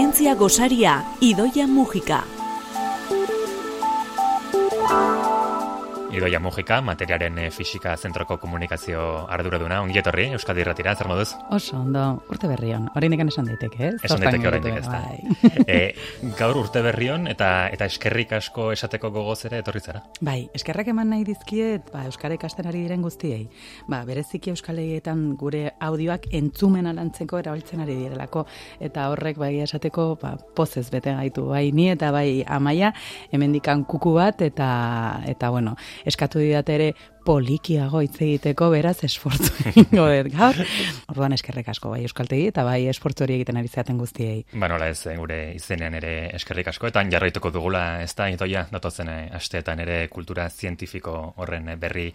Zientzia gosaria, Idoia Mujika. Idoia Mujika, materiaren eh, fisika zentroko komunikazio arduraduna, ongi etorri, Euskadi Irratira, zer moduz? Oso, ondo, urte berrion. Horrein esan daiteke, ez? Esan daiteke horrein ez da. Bai. e, gaur urte berrion eta eta eskerrik asko esateko gogoz ere etorri zara? Bai, eskerrak eman nahi dizkiet, ba, Euskara ikasten ari diren guztiei. Ba, bereziki Euskalegietan gure audioak entzumen alantzeko erabiltzen ari direlako. Eta horrek, bai, esateko, ba, pozez bete gaitu, bai, ni eta bai amaia, hemendikan kuku bat, eta, eta bueno, eskatu didate ere polikiago hitz egiteko beraz esfortzu egingo dut gaur. Orduan eskerrik asko bai euskaltegi eta bai esfortzu hori egiten ari zaten guztiei. Ba nola ez eh, gure izenean ere eskerrik asko eta jarraituko dugula ez da itoia datotzen eh, asteetan ere kultura zientifiko horren eh, berri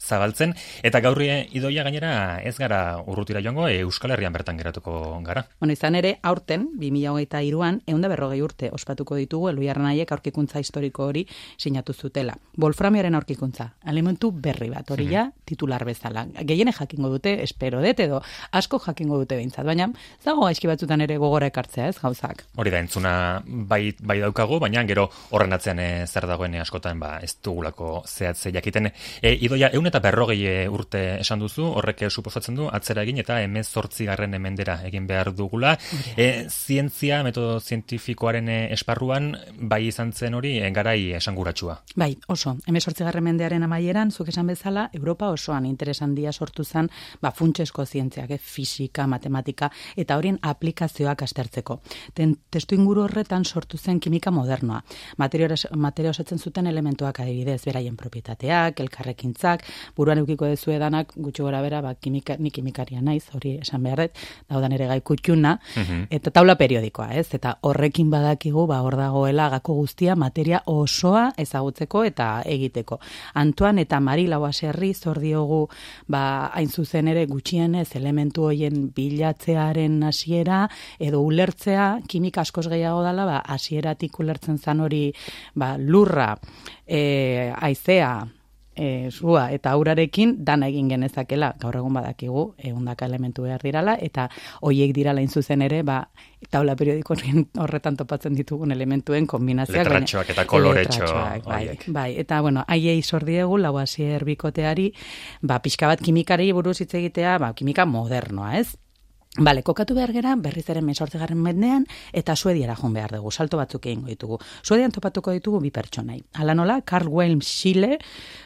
zabaltzen eta gaurri idoia gainera ez gara urrutira joango Euskal Herrian bertan geratuko gara. Bueno, izan ere aurten 2023an 140 urte ospatuko ditugu Eluiarnaiek aurkikuntza historiko hori sinatu zutela. Wolframiaren aurkikuntza, elementu berri bat, hori ja, titular bezala. Gehiene jakingo dute, espero dut, edo asko jakingo dute behintzat, baina zago gaizki batzutan ere gogora ekartzea, ez, gauzak. Hori da, entzuna bai, bai daukagu, baina gero horren atzean e, zer dagoen askotan, ba, ez dugulako zehatze jakiten. E, idoia, eun eta berrogei urte esan duzu, horrek suposatzen du, atzera egin eta emez zortzi garren emendera egin behar dugula. E, zientzia, metodo zientifikoaren esparruan, bai izan zen hori, garai esanguratsua. Bai, oso, emez zortzi garren mendearen amaieran, zuk esan bezala, Europa osoan interesan dia sortu zen, ba, funtsesko zientziak, eh, fisika, matematika, eta horien aplikazioak astertzeko. Ten, testu inguru horretan sortu zen kimika modernoa. Materia osatzen zuten elementuak adibidez, beraien propietateak, elkarrekintzak, buruan eukiko dezu edanak, gutxu gora bera, ba, kimika, ni kimikaria naiz, hori esan beharret, daudan ere gai kutxuna, mhm. eta taula periodikoa, ez? Eta horrekin badakigu, ba, hor dagoela gako guztia materia osoa ezagutzeko eta egiteko. Antoan eta Mari Lauaserri zor diogu. Ba hain zuzen ere gutxienez elementu hoien bilatzearen hasiera edo ulertzea kimika askoz gehiago dela ba hasieratik ulertzen zan hori ba lurra e, aizea e, zua eta aurarekin dana egin genezakela gaur egun badakigu ehundaka elementu behar dirala eta hoiek dirala in zuzen ere ba taula periodiko horretan topatzen ditugun elementuen kombinazioak letratxoak eta koloretxo bai, bai, eta bueno haiei sordiegu lau hasier bikoteari ba pixka bat kimikari buruz hitz egitea ba kimika modernoa ez Bale, kokatu behar gera, berriz ere mesortzegarren mendean, eta suediara joan behar dugu, salto batzuk egingo ditugu. Suedian topatuko ditugu bi pertsonai. Hala nola, Carl Wilhelm Schiele,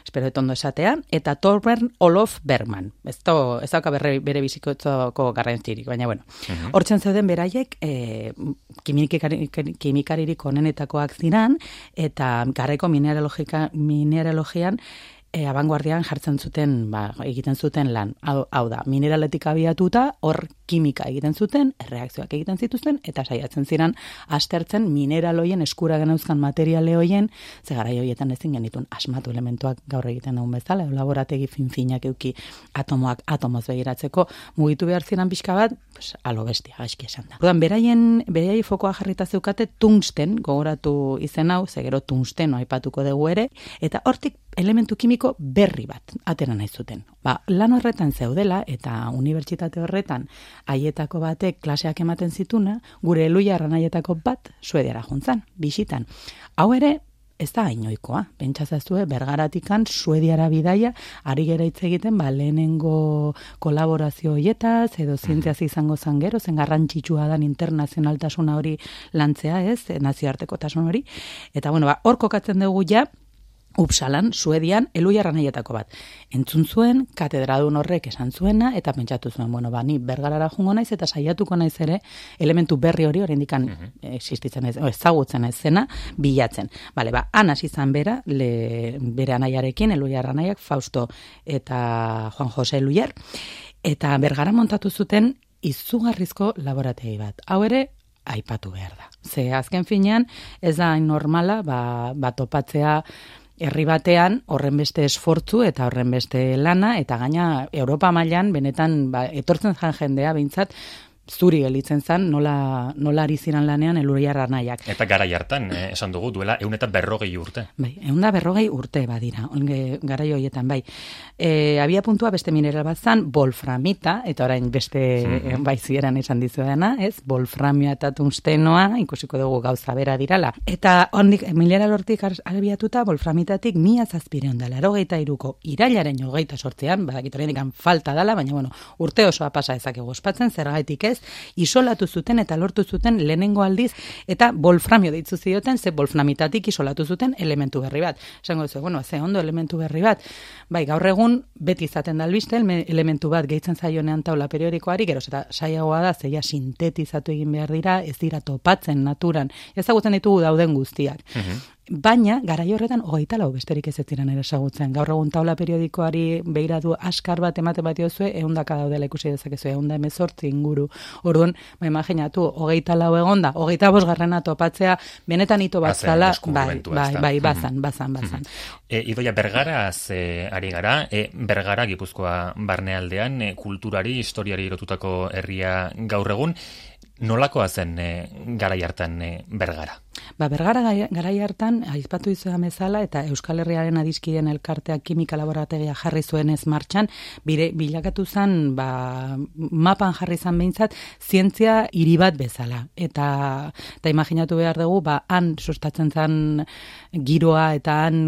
espero etondo esatea, eta Torbern Olof Bergman. Ez, to, ez dauka bere, bere bizikotzoko garrantzirik, baina bueno. Uh Hortzen zeuden beraiek, e, kimikaririk onenetakoak ziran, eta garreko mineralogian, e, abanguardian jartzen zuten, ba, egiten zuten lan. Hau, hau da, mineraletik abiatuta, hor kimika egiten zuten, erreakzioak egiten zituzten, eta saiatzen ziren astertzen mineraloien eskura genauzkan materiale hoien, ze gara joietan ezin genitun asmatu elementuak gaur egiten dugun bezala, edo laborategi finfinak euki atomoak atomoz begiratzeko, mugitu behar ziren pixka bat, pues, alo bestia, gaizki esan da. Ordan, beraien, beraiai fokoa jarrita zeukate tungsten, gogoratu izen hau, ze gero tungsten aipatuko dugu ere, eta hortik elementu kimiko berri bat atera nahi zuten. Ba, lan horretan zeudela eta unibertsitate horretan haietako batek klaseak ematen zituna, gure eluiarran haietako bat suediara juntzan, bisitan. Hau ere, ez da hainoikoa. Pentsazazue, bergaratikan suediara bidaia, ari gera hitz egiten, ba, lehenengo kolaborazio hoietaz, edo zientziaz izango zan gero, zen garrantzitsua dan internazionaltasuna hori lantzea ez, nazioarteko tasun hori. Eta bueno, ba, hor kokatzen dugu ja, Upsalan, Suedian, eluiarra nahietako bat. Entzun zuen, katedradun horrek esan zuena, eta pentsatu zuen, bueno, ba, ni bergarara jungo naiz, eta saiatuko naiz ere, elementu berri hori, hori indikan uh existitzen ez, ezagutzen ez zena, bilatzen. Bale, ba, anas izan bera, le, bere anaiarekin, eluiarra nahiak, Fausto eta Juan Jose Eluiar, eta bergara montatu zuten, izugarrizko laborategi bat. Hau ere, aipatu behar da. Ze, azken finean, ez da normala, ba, ba topatzea, herri batean horren beste esfortzu eta horren beste lana eta gaina Europa mailan benetan ba, etortzen jan jendea beintzat zuri gelitzen zen, nola, nola ari ziren lanean eluriarra nahiak. Eta gara hartan, eh, esan dugu, duela eun eta berrogei urte. Bai, eun da berrogei urte badira, onge, gara joietan, bai. E, abia puntua beste mineral bat zan, bolframita, eta orain beste mm bai zieran esan dizuedana, ez? Bolframia eta tungstenoa, ikusiko dugu gauza bera dirala. Eta ondik, mineral hortik abiatuta, bolframitatik mia zazpireon dela, erogeita iruko, irailaren jogeita sortzean, badakitorien falta dala, baina bueno, urte osoa pasa ezakegu ospatzen, zergaitik ez, isolatu zuten eta lortu zuten lehenengo aldiz eta wolframio deitzu zioten ze wolframitatik isolatu zuten elementu berri bat. Esango duzu, bueno, ze ondo elementu berri bat. Bai, gaur egun beti izaten da albiste elementu bat gehitzen zaionean taula periodikoari, gero eta saiagoa da zeia sintetizatu egin behar dira, ez dira topatzen naturan. Ezagutzen ditugu dauden guztiak. Mhm. Baina, garai horretan, hogeita lau besterik ez ziren ere esagutzen. Gaur egun taula periodikoari behiratu askar bat emate bat diozue, eundaka daudela ikusi dezakezu, eunda emezortzi inguru. Orduan, ba, imaginatu, hogeita lau egonda, hogeita bosgarrena topatzea, benetan ito bat zala, bai, bai, bai, bazan, bazan, bazan. E, idoia, bergara ze ari gara, e, bergara gipuzkoa barnealdean, e, kulturari, historiari erotutako herria gaur egun, nolakoa zen e, garai hartan e, bergara? Ba, bergara garai hartan, aizpatu izan bezala, eta Euskal Herriaren adizkiden elkarteak kimika laborategia jarri zuen ez martxan, bire, bilakatu zen, ba, mapan jarri zan behintzat, zientzia hiri bat bezala. Eta, eta imaginatu behar dugu, ba, han sustatzen zen giroa eta han,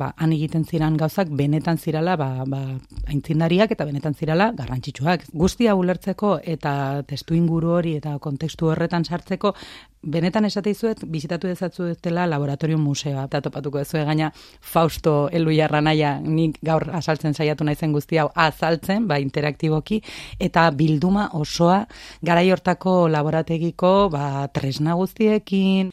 ba, han egiten ziran gauzak, benetan zirala, ba, ba, aintzindariak eta benetan zirala garrantzitsuak. Guztia ulertzeko eta testu inguru hori eta kontekstu horretan sartzeko, benetan esate izuet, bizitatu dezatzu dela laboratorio museoa. Eta topatuko ez gaina Fausto elu jarra naia, nik gaur asaltzen saiatu naizen guzti hau azaltzen, ba, interaktiboki, eta bilduma osoa garai hortako laborategiko ba, tresna guztiekin,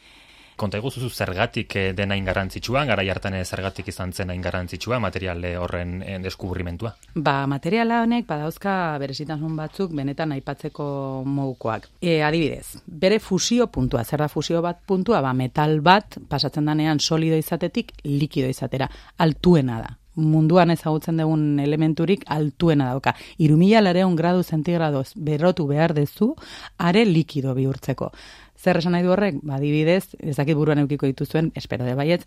konta eguzuzu zergatik eh, dena ingarrantzitsua, gara jartan zergatik izan zen ingarrantzitsua, materiale horren eh, deskubrimentua? Ba, materiala honek, badauzka berezitasun batzuk, benetan aipatzeko mogukoak. E, adibidez, bere fusio puntua, zer da fusio bat puntua, ba, metal bat, pasatzen danean solido izatetik, likido izatera, altuena da munduan ezagutzen dugun elementurik altuena dauka. Irumila lareun gradu zentigradoz berotu behar dezu, are likido bihurtzeko. Zer esan nahi du horrek? Ba, dibidez, ezakit buruan eukiko dituzuen, espero de baietz,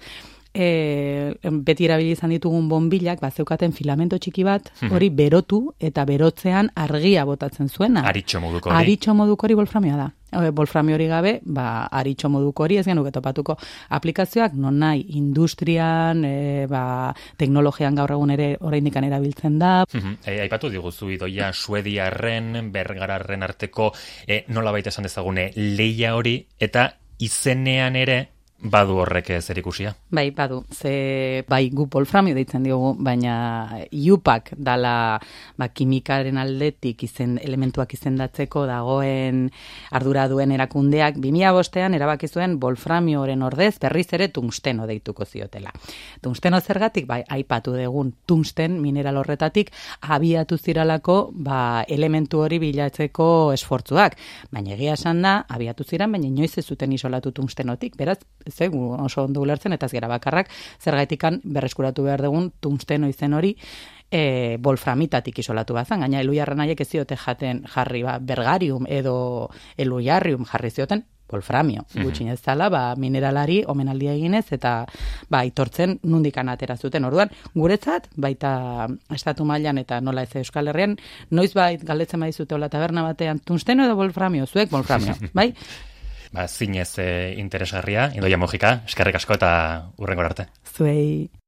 e, beti erabili izan ditugun bonbilak, ba, zeukaten filamento txiki bat, mhm. hori berotu eta berotzean argia botatzen zuena. Aritxo moduko hori. Aritxo moduko hori bolframioa da. Bolframio hori gabe, ba, aritxo moduko hori ez genuke topatuko aplikazioak, non nahi, industrian, e, ba, teknologian gaur egun ere oraindikan erabiltzen da. E, aipatu diguzu idoia suediarren, bergararren arteko, e, nola baita esan dezagune, leia hori, eta izenean ere, Badu horrek zer ikusia? Bai, badu. Ze, bai, gu polframio deitzen diogu, baina iupak dala ba, kimikaren aldetik izen, elementuak izendatzeko dagoen ardura duen erakundeak, 2000 bostean erabaki zuen bolframioren ordez berriz ere tungsteno deituko ziotela. Tungsteno zergatik, bai, aipatu degun tungsten mineral horretatik abiatu ziralako ba, elementu hori bilatzeko esfortzuak. Baina egia esan da, abiatu ziran, baina inoiz ez zuten isolatu tungstenotik, beraz, ze, oso ondo ulertzen, eta ez gara bakarrak, zergaitikan berreskuratu behar dugun tungsteno izen hori, e, bolframitatik isolatu bazan, gaina elu jarra nahiek ez ziote jaten jarri ba, bergarium edo elu jarrium jarri zioten, wolframio. Mm -hmm. ez dala, ba, mineralari omenaldia eginez eta ba, itortzen nundikan atera zuten. Orduan, guretzat, baita estatu mailan eta nola ez Euskal Herrian, noiz bait galdetzen badizute hola taberna batean, tunsteno edo wolframio, zuek wolframio, bai? Ba, zinez e, interesgarria, indoia mojika, eskerrik asko eta urrengor arte. Zuei.